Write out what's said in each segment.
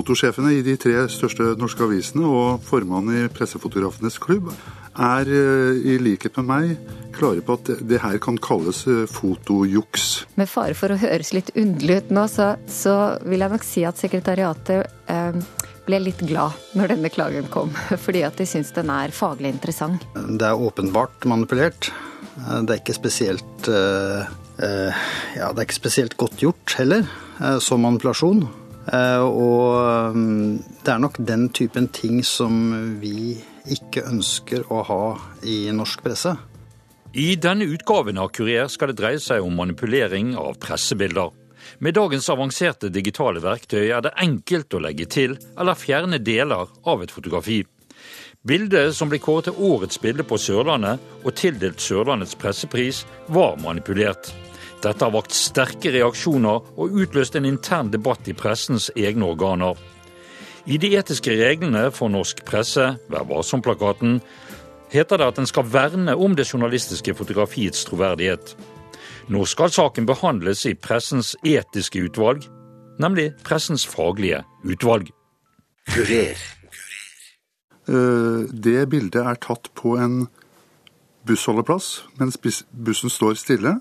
Fotosjefene i de tre største norske avisene og formannen i Pressefotografenes klubb er eh, i likhet med meg klare på at det her kan kalles eh, fotojuks. Med fare for å høres litt underlig ut nå, så, så vil jeg nok si at sekretariatet eh, ble litt glad når denne klagen kom, fordi at de syns den er faglig interessant. Det er åpenbart manipulert. Eh, det er ikke spesielt eh, eh, Ja, det er ikke spesielt godt gjort heller, som manipulasjon. Og det er nok den typen ting som vi ikke ønsker å ha i norsk presse. I denne utgaven av Kurer skal det dreie seg om manipulering av pressebilder. Med dagens avanserte digitale verktøy er det enkelt å legge til eller fjerne deler av et fotografi. Bildet som ble kåret til årets bilde på Sørlandet og tildelt Sørlandets pressepris, var manipulert. Dette har vakt sterke reaksjoner og utløst en intern debatt i pressens egne organer. I de etiske reglene for norsk presse, Vær varsom-plakaten, heter det at den skal verne om det journalistiske fotografiets troverdighet. Nå skal saken behandles i pressens etiske utvalg, nemlig pressens faglige utvalg. Kurer. Eh, det bildet er tatt på en bussholdeplass mens bussen står stille.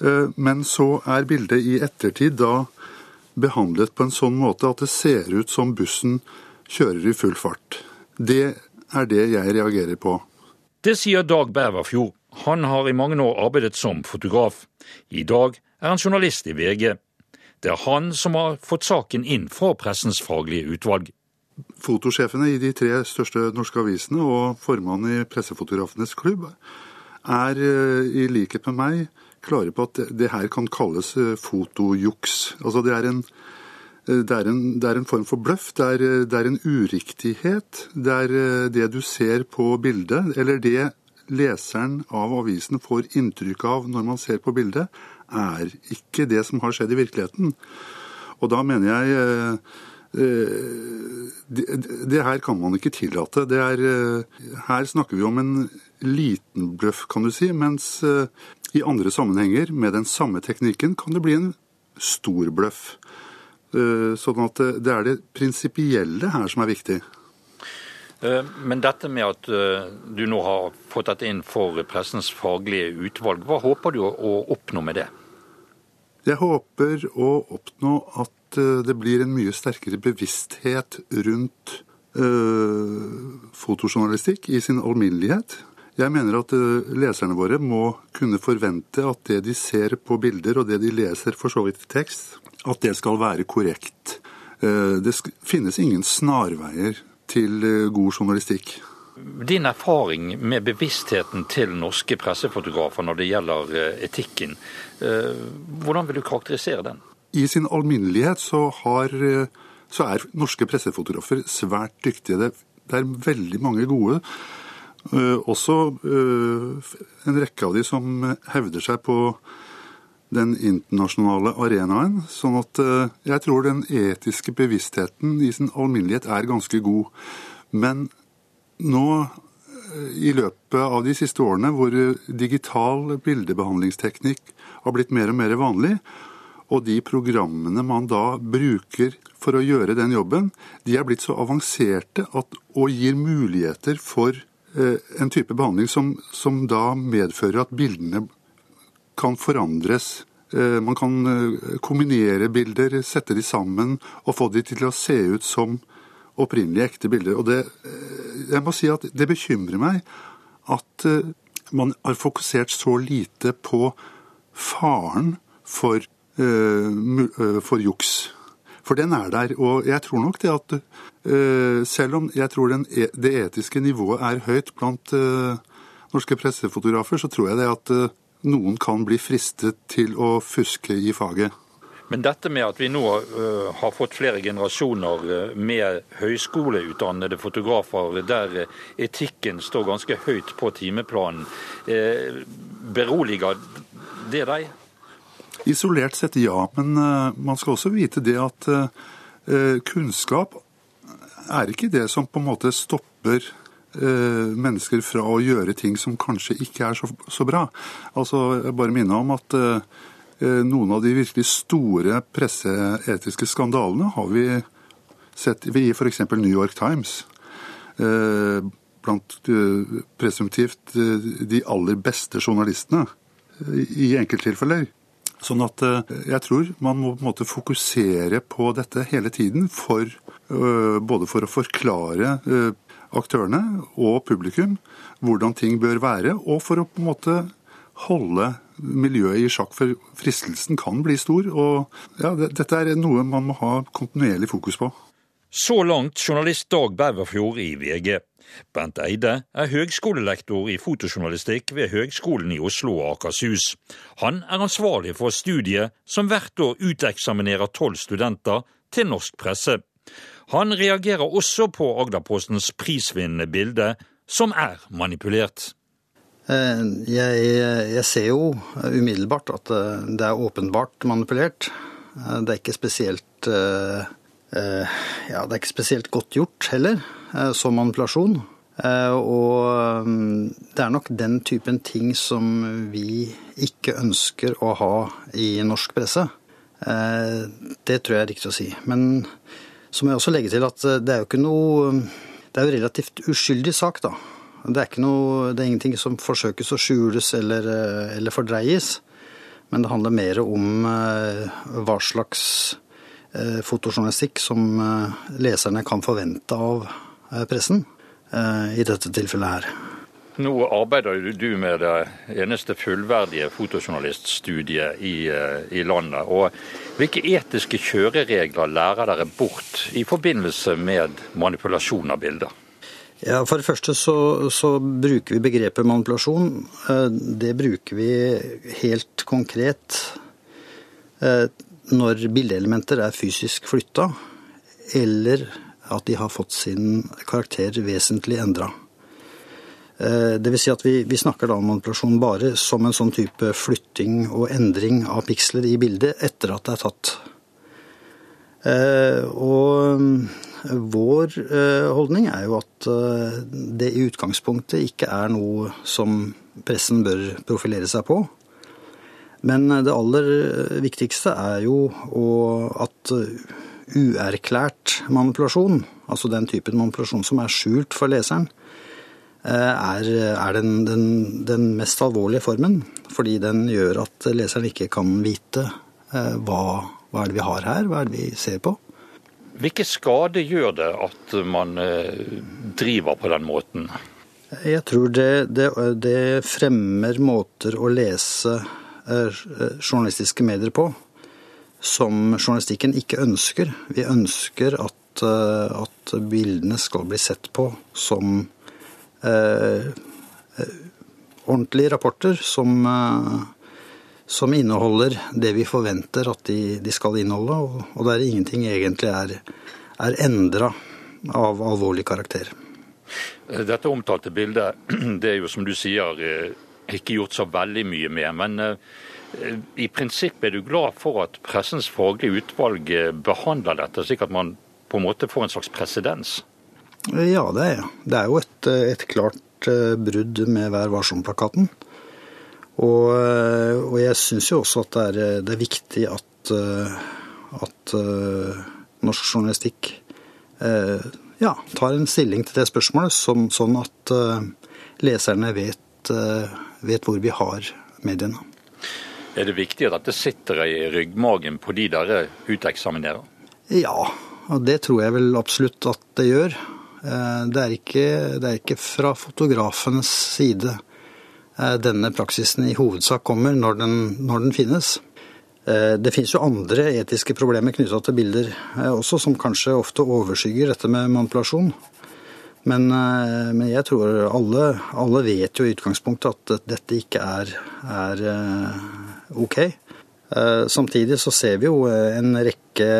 Eh, men så er bildet i ettertid da behandlet på en sånn måte at det ser ut som bussen kjører i full fart. Det er det jeg reagerer på. Det sier Dag Bæverfjord. Han har i mange år arbeidet som fotograf. I dag er han journalist i VG. Det er han som har fått saken inn fra pressens faglige utvalg. Fotosjefene i de tre største norske avisene og formannen i Pressefotografenes klubb er eh, i likhet med meg klare på at det her kan kalles eh, fotojuks. Altså det er en, eh, det er en, det er en form for bløff. Det er, det er, en uriktighet. Det er det du ser på bildet, eller det leseren av avisen får inntrykk av når man ser på bildet, er ikke det som har skjedd i virkeligheten. Og da mener jeg det, det, her kan man ikke tillate. Er, her snakker vi om en liten bløff, kan du si. Mens i andre sammenhenger med den samme teknikken kan det bli en stor bløff. Eh, sånn at det er det prinsipielle her som er viktig. Eh, men dette med at eh, du nå har fått dette inn for pressens faglige utvalg, hva håper du å oppnå med det? Jeg håper å oppnå at det blir en mye sterkere bevissthet rundt fotojournalistikk i sin alminnelighet. Jeg mener at eh, leserne våre må kunne forvente at det de ser på bilder, og det de leser for så vidt i tekst, at det skal være korrekt. Eh, det finnes ingen snarveier til eh, god journalistikk. Din erfaring med bevisstheten til norske pressefotografer når det gjelder etikken, hvordan vil du karakterisere den? I sin alminnelighet så, har, så er norske pressefotografer svært dyktige. Det er veldig mange gode. Eh, også eh, en rekke av de som hevder seg på den internasjonale arenaen. Sånn at eh, jeg tror den etiske bevisstheten i sin alminnelighet er ganske god. Men nå i løpet av de siste årene hvor digital bildebehandlingsteknikk har blitt mer og mer vanlig, og de programmene man da bruker for å gjøre den jobben, de er blitt så avanserte at, og gir muligheter for en type behandling som, som, da medfører at bildene kan forandres. Eh, man kan eh, kombinere bilder, sette de sammen og få de til å se ut som opprinnelige, ekte bilder. Og det, jeg må si at det bekymrer meg at man har fokusert så lite på faren for, for juks. For den er der. Og jeg tror nok det at uh, selv om jeg tror den, e, det etiske nivået er høyt blant uh, norske pressefotografer, så tror jeg det at uh, noen kan bli fristet til å fuske i faget. Men dette med at vi nå har fått flere generasjoner med høyskoleutdannede fotografer, der etikken står ganske høyt på timeplanen, beroliger det deg? Isolert sett ja, men uh, man skal også vite det at uh, kunnskap er ikke det som på en måte stopper mennesker fra å gjøre ting som kanskje ikke er så, så bra. Altså, jeg bare minner om at noen av de virkelig store presseetiske skandalene har vi sett i f.eks. New York Times blant presumptivt de aller beste journalistene i enkelttilfeller. Sånn at jeg tror man må på en måte fokusere på dette hele tiden, for, både for å forklare aktørene og publikum hvordan ting bør være, og for å på en måte holde miljøet i sjakk, for fristelsen kan bli stor. Og ja, dette er noe man må ha kontinuerlig fokus på. Så langt journalist Dag Beverfjord i VG. Bent Eide er høgskolelektor i fotojournalistikk ved Høgskolen i Oslo og Akershus. Han er ansvarlig for studiet som hvert år uteksaminerer tolv studenter til norsk presse. Han reagerer også på Agderpostens prisvinnende bilde, som er manipulert. Eh, jeg, jeg, ser jo umiddelbart at eh, det er åpenbart manipulert. Eh, det er ikke spesielt ja, det er ikke spesielt godt gjort heller, som manipulasjon. Og det er nok den typen ting som vi ikke ønsker å ha i norsk presse. Det tror jeg er riktig å si. Men så må jeg også legge til at det er jo ikke noe Det er jo relativt uskyldig sak, da. Det er, noe, det er ingenting som forsøkes å skjules eller, eh, eller, fordreies. Men det handler mer om eh, hva slags eh, fotojournalistikk som leserne kan forvente av pressen i dette tilfellet her. Nå arbeider du med det eneste fullverdige fotojournaliststudiet i, i, landet. og Hvilke etiske kjøreregler lærer dere bort i forbindelse med manipulasjon av bilder? Ja, For det første så, så, bruker vi begrepet manipulasjon. Eh, det bruker vi helt konkret eh, når bildeelementer er fysisk flytta, eller at de har fått sin karakter vesentlig endra. Eh, Dvs. Si at vi, vi, snakker da om manipulasjon bare som en sånn type flytting og endring av piksler i bildet etter at det er tatt. Og vår eh, holdning er jo at eh, det i utgangspunktet ikke er noe som pressen bør profilere seg på. Men det aller viktigste er jo at uerklært manipulasjon, altså den typen manipulasjon som er skjult for leseren, eh, er, er den, den, den, mest alvorlige formen. Fordi den gjør at leseren ikke kan vite hva, hva er det vi har her, hva er det vi ser på. Hvilke skade gjør det at man eh, driver på den måten? Jeg tror det, det, det fremmer måter å lese eh, journalistiske medier på som journalistikken ikke ønsker. Vi ønsker at, eh, at bildene skal bli sett på som eh, ordentlige rapporter som eh, som inneholder det vi forventer at de, de skal inneholde, og, og der ingenting egentlig er, er endra av alvorlig karakter. Dette omtalte bildet det er jo som du sier eh, ikke gjort så veldig mye med. Men eh, i prinsippet er du glad for at pressens faglige utvalg eh, behandler dette, slik at man på en måte får en slags presedens? Ja, det er jeg. Det er jo et, et klart brudd med Vær varsom-plakaten. Og, eh, og jeg syns jo også at det er, eh, det er viktig at, eh, at norsk journalistikk ja, tar en stilling til det spørsmålet, sånn, sånn at leserne vet, vet hvor vi har mediene. Er det viktig at dette sitter i ryggmagen på de dere uteksaminerer? Ja, og det tror jeg vel absolutt at det gjør. Det er ikke, det er ikke fra fotografenes side Eh, denne praksisen i hovedsak kommer når den, når den finnes. Eh, det finnes jo andre etiske problemer knytta til bilder eh, også, som kanskje ofte overskygger dette med manipulasjon. Men, men jeg tror alle, alle, vet jo i utgangspunktet at dette ikke er, er ok. Samtidig så ser vi jo en rekke,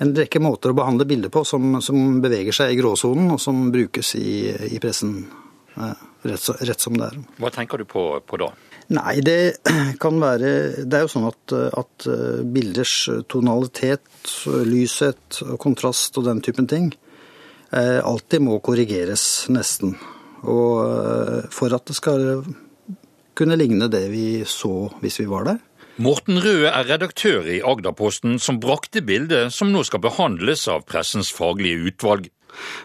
en rekke måter å behandle bilder på som, som beveger seg i gråsonen, og som brukes i, i pressen rett, rett, som det er. Hva tenker du på, på, da? Nei, det kan være Det er jo sånn at, at bilders tonalitet, lyshet, kontrast og den typen ting eh, alltid må korrigeres, nesten. Og eh, for at det skal kunne ligne det vi så hvis vi var der. Morten Røe er redaktør i Agderposten, som brakte bildet som nå skal behandles av pressens faglige utvalg.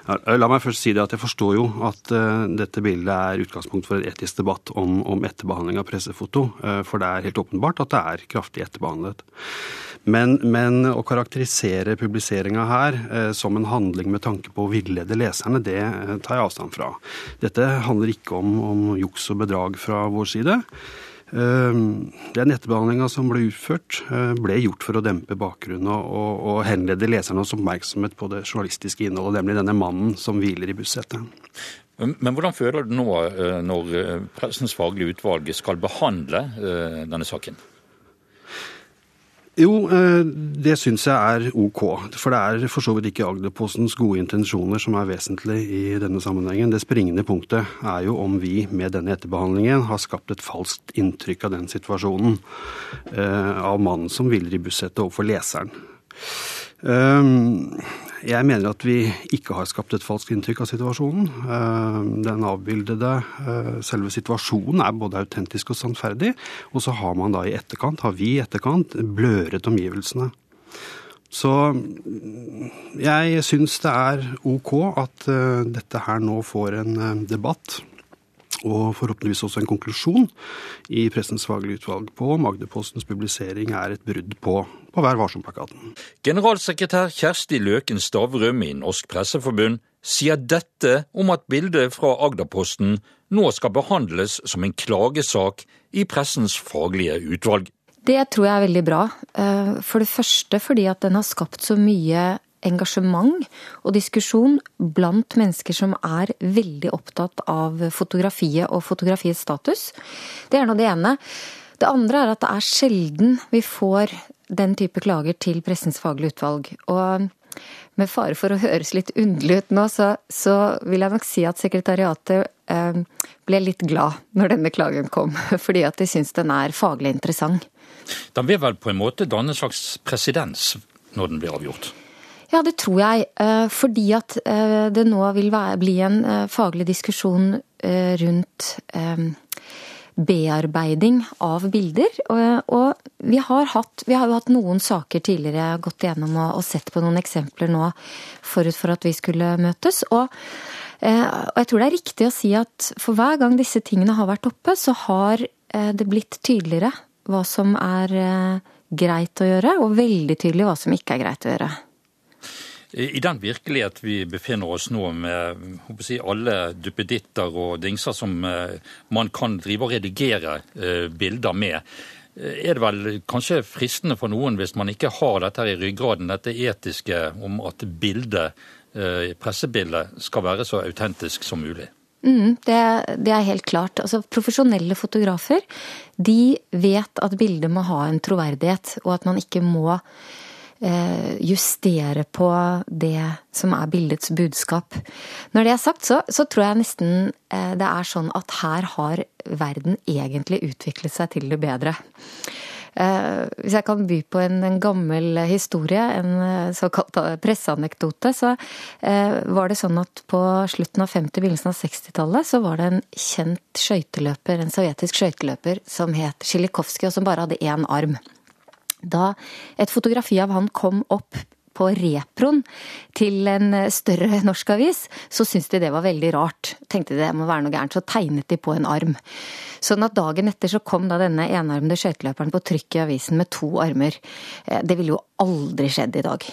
La meg først si det at jeg forstår jo at uh, dette bildet er utgangspunkt for en etisk debatt om, om etterbehandling av pressefoto, uh, for det er helt åpenbart at det er kraftig etterbehandlet. Men, men å karakterisere publiseringa her uh, som en handling med tanke på å villede leserne, det tar jeg avstand fra. Dette handler ikke om, om juks og bedrag fra vår side. Ehm, den etterbehandlinga som ble utført, eh, ble gjort for å dempe bakgrunnen og, og, og henlede lesernes oppmerksomhet på det journalistiske innholdet, nemlig denne mannen som hviler i bussetet. Men hvordan føler du nå eh, når eh, Pressens faglige utvalg skal behandle denne saken? Jo, eh, det syns jeg er OK. For det er for så vidt ikke Agderpostens gode intensjoner som er vesentlig i denne sammenhengen. Det springende punktet er jo om vi med denne etterbehandlingen har skapt et falskt inntrykk av den situasjonen. Eh, av mannen som hviler i bussetet overfor leseren. Jeg mener at vi ikke har skapt et falskt inntrykk av situasjonen. Ehm, den avbildede eh, selve situasjonen er både autentisk og sannferdig. Og så har man da i etterkant, har vi i etterkant, bløret omgivelsene. Så jeg syns det er OK at eh, dette her nå får en eh, debatt og forhåpentligvis også en konklusjon i Pressens faglige utvalg på om Agderpostens publisering er et brudd på, på Vær varsom-plakaten. Generalsekretær Kjersti Løken Stavrum i Norsk Presseforbund sier dette om at bildet fra Agderposten nå skal behandles som en klagesak i Pressens faglige utvalg. Det tror jeg er veldig bra. Eh, for det første fordi at den har skapt så mye engasjement og diskusjon blant mennesker som er veldig opptatt av fotografiet og fotografiets status. Det er nå det ene. Det andre er at det er sjelden vi får den type klager til Pressens faglige utvalg. Og med fare for å høres litt underlig ut nå, så, så vil jeg nok si at sekretariatet eh, ble litt glad når denne klagen kom. Fordi at de syns den er faglig interessant. Den vil vel på en måte danne en slags presedens når den blir avgjort? Ja, det tror jeg. Eh, fordi at eh, det nå vil bli en eh, faglig diskusjon rundt bearbeiding av bilder. Og vi har, hatt, vi har jo hatt noen saker tidligere, gått igjennom og sett på noen eksempler nå forut for at vi skulle møtes. Og, jeg tror det er riktig å si at for hver gang disse tingene har vært oppe, så har det blitt tydeligere hva som er greit å gjøre, og veldig tydelig hva som ikke er greit å gjøre. I den virkelighet vi befinner oss nå, med si, alle duppeditter og dingser som eh, man kan drive og redigere eh, bilder med, eh, er det vel kanskje fristende for noen, hvis man ikke har dette i ryggraden, dette etiske om at bildet, pressebildet, skal være så autentisk som mulig? Mm, det, det, er helt klart. Altså, profesjonelle fotografer de vet at bildet må ha en troverdighet, og at man ikke må justere på det som er bildets budskap. Når det er sagt, så, så tror jeg nesten eh, det er sånn at her har verden egentlig utviklet seg til det bedre. Eh, hvis jeg kan by på en, en gammel historie, en såkalt presseanekdote, så var det sånn at på slutten av 50-, begynnelsen av 60-tallet så var det en kjent skøyteløper, en sovjetisk skøyteløper som het Sjilikovskij, og som bare hadde én arm. Da et fotografi av han kom opp på reproen til en større norsk avis, så syntes de det var veldig rart. Tenkte det må være noe gærent, så tegnet de på en arm. Sånn at dagen etter så kom da denne enarmede skøyteløperen på trykk i avisen med to armer. Eh, det ville jo aldri skjedd i dag.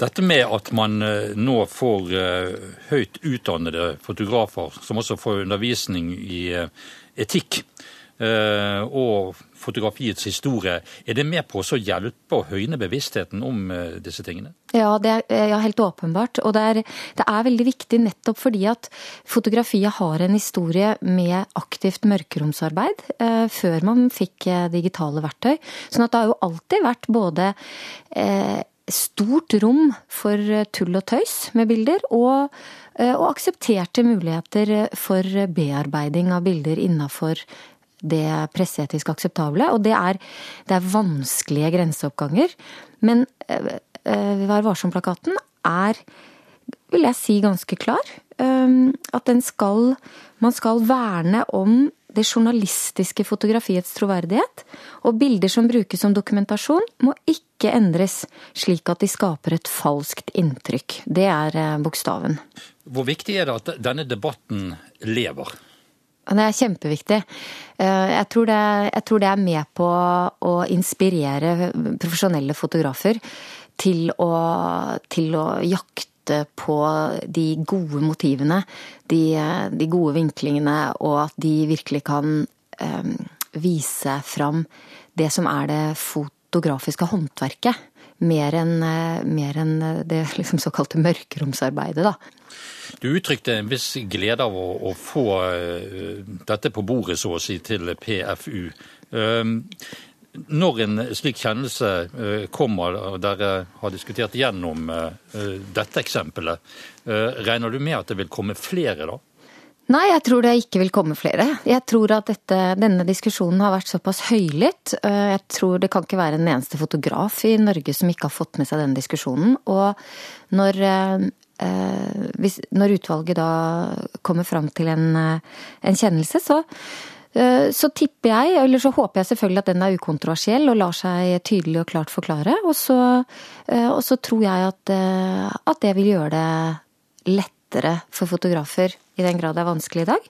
Dette med at man eh, nå får eh, høyt utdannede fotografer som også får undervisning i etikk, og fotografiets historie. Er det med på å hjelpe å høyne bevisstheten om eh, disse tingene? Ja, det er ja, helt åpenbart. Og det er, det er, veldig viktig nettopp fordi at fotografiet har en historie med aktivt mørkeromsarbeid eh, før man fikk eh, digitale verktøy. Sånn at det har jo alltid vært både eh, stort rom for eh, tull og tøys med bilder, og, og aksepterte muligheter for bearbeiding av bilder innafor det presseetisk akseptable. Og det er, det er vanskelige grenseoppganger. Men uh, Vær varsom-plakaten er, vil jeg si, ganske klar. Øh, at skal Man skal verne om det journalistiske fotografiets troverdighet, og bilder som brukes som dokumentasjon, må ikke endres slik at de skaper et falskt inntrykk. Det er bokstaven. Hvor viktig er det at denne debatten lever? Det er kjempeviktig. Eh, jeg tror det, jeg tror det er med på å inspirere profesjonelle fotografer til å, til å jakte på de gode motivene, de, de, gode vinklingene, og at de virkelig kan um, vise fram det som er det fotografiske håndverket. Mer enn, en det liksom såkalte mørkeromsarbeidet, da. Du uttrykte en viss glede av å, å få uh, dette på bordet, så å si, til PFU. Uh, når en slik kjennelse eh, kommer, og dere har diskutert gjennom eh, dette eksempelet, eh, regner du med at det vil komme flere da? Nei, jeg tror det ikke vil komme flere. Jeg tror at dette, denne diskusjonen har vært såpass høylytt. Jeg tror det kan ikke være en eneste fotograf i Norge som ikke har fått med seg denne diskusjonen. Og når, når utvalget da kommer fram til en, en kjennelse, så Eh, så tipper jeg, eller så håper jeg selvfølgelig at den er ukontroversiell og lar seg tydelig og klart forklare. Og så, eh, og så tror jeg at, eh, at, det vil gjøre det lettere for fotografer, i den grad det er vanskelig i dag,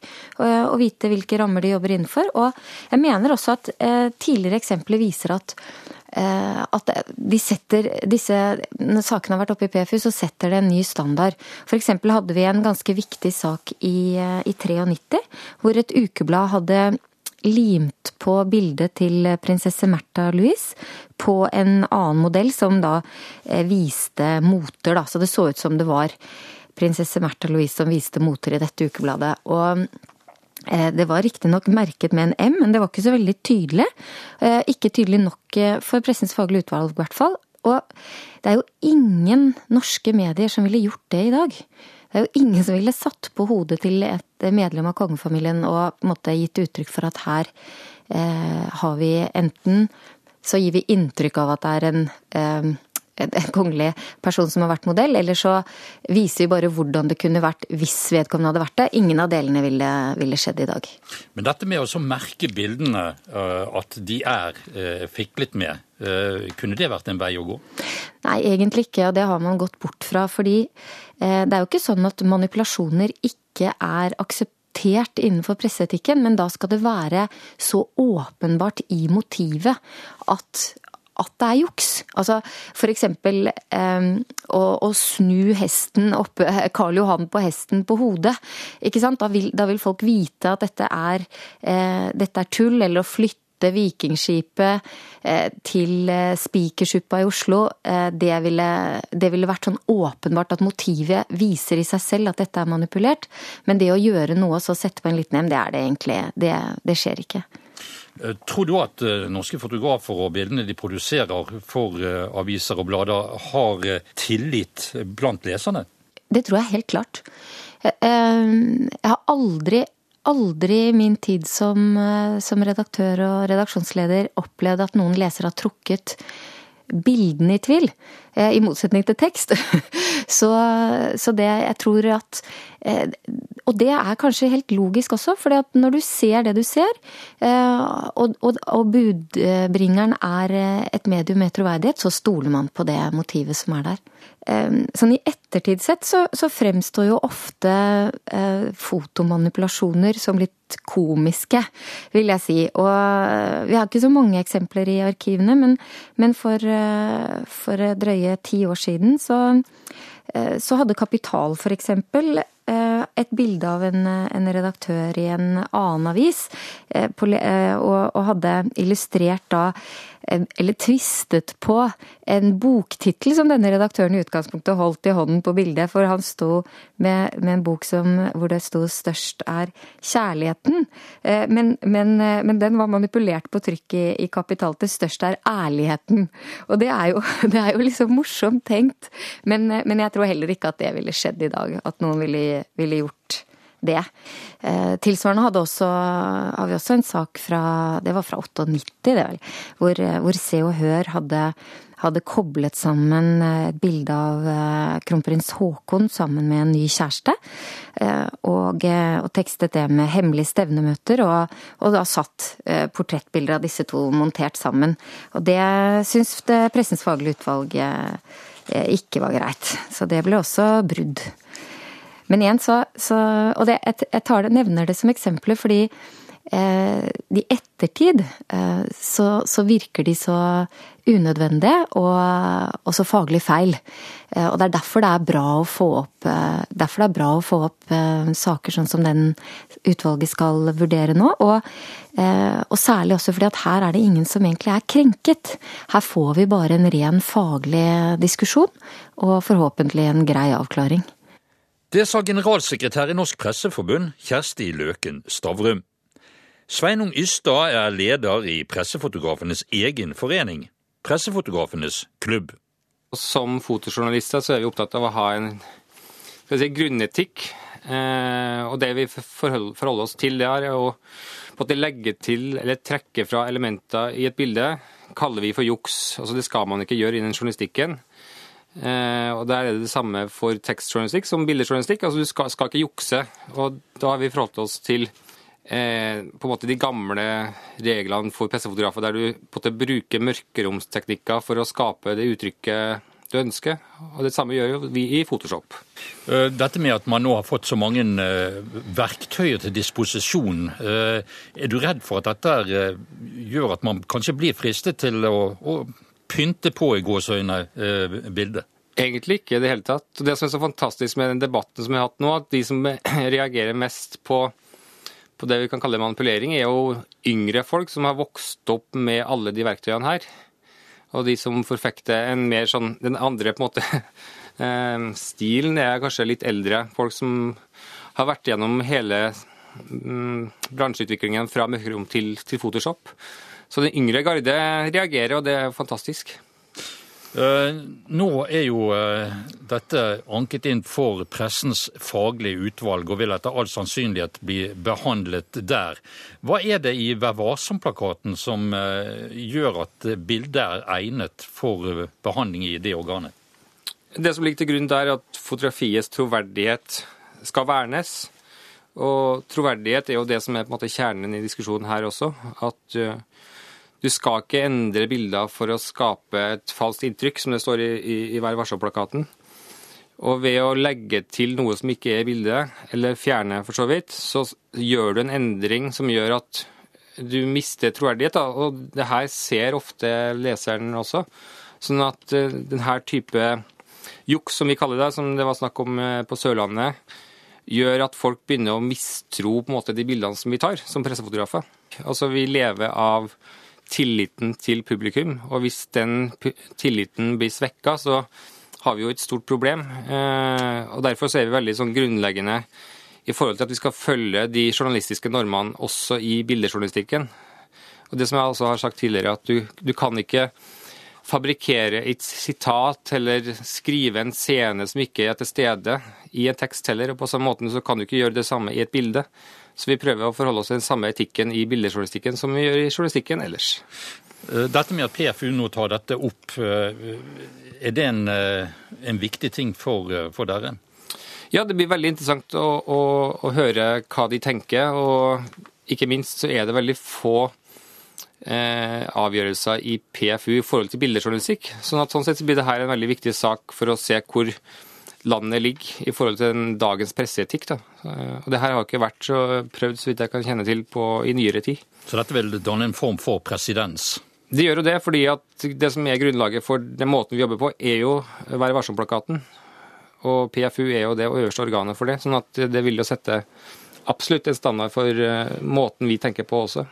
å vite hvilke rammer de jobber innenfor. Og jeg mener også at tidligere eksempler viser at at de setter disse Når sakene har vært oppe i PFU, så setter det en ny standard. F.eks. hadde vi en ganske viktig sak i, i 93, hvor et ukeblad hadde limt på bildet til prinsesse Märtha Louise på en annen modell som da eh, viste moter, da. Så det så ut som det var prinsesse Märtha Louise som viste moter i dette ukebladet. Og Eh, det var riktignok merket med en M, men det var ikke så veldig tydelig. Eh, ikke tydelig nok eh, for Pressens faglige utvalg, i hvert fall. Og det er jo ingen norske medier som ville gjort det i dag. Det er jo ingen som ville satt på hodet til et medlem av kongefamilien og måte gitt uttrykk for at her eh, har vi enten så gir vi inntrykk av at det er en eh, en kongelig person som har vært modell, eller så viser vi bare hvordan det kunne vært hvis vedkommende hadde vært det. Ingen av delene ville, ville skjedd i dag. Men dette med å merke bildene, eh, at de er eh, fiklet med, eh, kunne det vært en vei å gå? Nei, egentlig ikke, og det har man gått bort fra. Fordi det er jo ikke sånn at manipulasjoner ikke er akseptert innenfor presseetikken, men da skal det være så åpenbart i motivet at, at det er juks. Altså eksempel eh, å, å, snu hesten oppe, Karl Johan på hesten på hodet. Ikke sant? Da vil, da vil folk vite at dette er, eh, dette er tull, eller å flytte Vikingskipet eh, til eh, Spikersuppa i Oslo, det ville, det ville, vært sånn åpenbart at motivet viser i seg selv at dette er manipulert. Men det å gjøre noe og så sette på en liten M, det er det egentlig. Det, det skjer ikke. Eh, tror du at eh, norske fotografer og bildene de produserer for eh, aviser og blader, har tillit blant leserne? Det tror jeg helt klart. Jeg har aldri, aldri i min tid som, som redaktør og redaksjonsleder opplevd at noen lesere har trukket bildene i tvil, i motsetning til tekst. Så, så det jeg tror at og det er kanskje helt logisk også, for når du ser det du ser, eh, og, og, og, budbringeren er eh, et medium med troverdighet, så stoler man på det motivet som er der. Eh, sånn i ettertid sett så, så fremstår jo ofte fotomanipulasjoner som litt komiske, vil jeg si. Og vi har ikke så mange eksempler i arkivene, men, men for, for drøye ti år siden så så hadde Kapital eksempel Eh, et bilde av en, en, redaktør i en annen avis, eh, eh, og, og hadde illustrert da eller tvistet på en boktittel som denne redaktøren i utgangspunktet holdt i hånden på bildet, for han sto med, med en bok som, hvor det sto 'Størst er kjærligheten'. Men, men, men den var manipulert på trykk i, i Kapital til 'Størst er ærligheten'. Og det er jo, det er jo liksom morsomt tenkt, men, men jeg tror heller ikke at det ville skjedd i dag. At noen ville ville gjort det. Eh, tilsvarende hadde også, har vi også en sak fra det var fra 98, det vel, hvor, hvor Se og Hør hadde, hadde koblet sammen et bilde av kronprins Haakon sammen med en ny kjæreste. Og, og tekstet det med hemmelige stevnemøter, og, og da satt portrettbilder av disse to montert sammen. Og det syns Pressens faglige utvalg ikke var greit. Så det ble også brudd. Men igjen så, så Og det, jeg det, nevner det som eksempler fordi eh, i ettertid eh, så, så, virker de så unødvendige og, og så faglig feil. Eh, og det er derfor det er bra å få opp, eh, derfor det er bra å få opp eh, saker sånn som den utvalget skal vurdere nå. Og, eh, og særlig også fordi at her er det ingen som egentlig er krenket. Her får vi bare en ren faglig diskusjon, og forhåpentlig en grei avklaring. Det sa generalsekretær i Norsk Presseforbund, Kjersti Løken Stavrum. Sveinung Ystad er leder i Pressefotografenes egen forening, Pressefotografenes klubb. Som fotojournalister så er vi opptatt av å ha en si, grunnetikk. Eh, og det vi forholder oss til, det er å legge til eller trekke fra elementer i et bilde, kaller vi for juks. Altså Det skal man ikke gjøre innen journalistikken. Eh, og Der er det det samme for tekstjournalistikk som bildejournalistikk. Altså Du skal, skal, ikke jukse. og Da har vi forholdt oss til eh, på en måte de gamle reglene for pressefotografer, der du på en måte bruker mørkeromsteknikker for å skape det uttrykket du ønsker. Og Det samme gjør jo vi i Photoshop. Eh, dette med at man nå har fått så mange eh, verktøyer til disposisjon, er du redd for at dette gjør at man kanskje blir fristet til å, å pynte på i gåseøyne eh, bildet? Egentlig ikke i det hele tatt. Det som er så fantastisk med den debatten som vi har hatt nå, at de som reagerer mest på, på det vi kan kalle manipulering, er jo yngre folk som har vokst opp med alle de verktøyene her. Og de som forfekter en mer sånn Den andre på en måte eh, stilen er kanskje litt eldre. Folk som har vært gjennom hele mm, bransjeutviklingen fra mørkerom til, til Photoshop. Så den yngre garde reagerer, og det er fantastisk. Uh, nå er jo uh, dette anket inn for pressens faglige utvalg og vil etter all sannsynlighet bli behandlet der. Hva er det i Vær varsom-plakaten som uh, gjør at bildet er egnet for behandling i det organet? Det som ligger til grunn der, er at fotografiets troverdighet skal vernes. Og troverdighet er jo det som er kjernen i diskusjonen her også. At du skal ikke endre bilder for å skape et falskt inntrykk, som det står i, i, i Vær varsom-plakaten. Og ved å legge til noe som ikke er i bildet, eller fjerne for så vidt, så gjør du en endring som gjør at du mister troverdighet. Da. Og det her ser ofte leseren også. Sånn at uh, denne type juks, som vi kaller det, som det var snakk om uh, på Sørlandet, gjør at folk begynner å mistro på en måte de bildene som vi tar som pressefotografer. Altså Vi lever av tilliten til publikum. Og hvis den tilliten blir svekka, så har vi jo et stort problem. Eh, og Derfor så er vi veldig sånn grunnleggende i forhold til at vi skal følge de journalistiske normene også i bildejournalistikken. Og det som jeg altså har sagt tidligere, at du, du kan ikke fabrikkere et sitat eller skrive en scene som ikke er til stede i en tekst heller. Og på samme måte så kan du ikke gjøre det samme i et bilde. Så vi prøver å forholde oss til den samme etikken i bildejournalistikken som vi gjør i journalistikken ellers. Eh, dette med at PFU nå tar dette opp, eh, er det en, eh, en viktig ting for, for, dere? Ja, det blir veldig interessant å, å, å, høre hva de tenker. Og ikke minst så er det veldig få eh, avgjørelser i PFU i forhold til bildejournalistikk. Sånn at sånn sett så blir dette en veldig viktig sak for å se hvor landet ligger i forhold til dagens presseetikk. Da. Og det her har ikke vært så prøvd, så vidt jeg kan kjenne til, på, i nyere tid. Så dette vil danne en form for presedens? Det gjør jo det, fordi at det som er grunnlaget for den måten vi jobber på, er jo Vær varsom-plakaten. Og PFU er jo det øverste organet for det. sånn at det vil jo sette absolutt en standard for eh, måten vi tenker på også.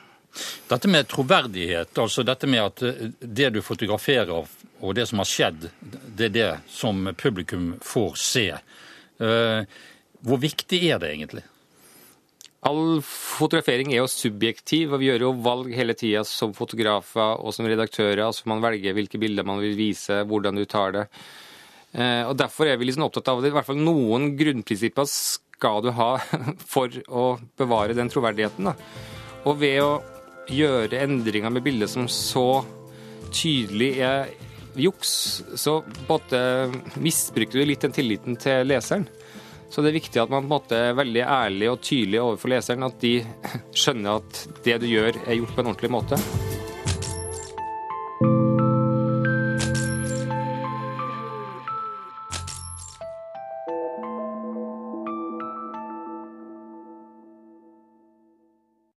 Dette med troverdighet, altså dette med at eh, det du fotograferer og det som har skjedd, det er det som publikum får se. Eh, hvor viktig er det egentlig? All fotografering er jo subjektiv, og vi gjør jo valg hele tida som fotografer og som redaktører. altså Man velger hvilke bilder man vil vise, hvordan du tar det. Eh, og Derfor er vi liksom opptatt av det. I hvert fall noen grunnprinsipper skal du ha for å bevare den troverdigheten. Da. Og ved å gjøre endringer med bildet som så tydelig er juks, så på en måte misbruker du litt den tilliten til leseren. Så det er viktig at man på en måte er veldig ærlig og tydelig overfor leseren, at de skjønner at det du gjør er gjort på en ordentlig måte.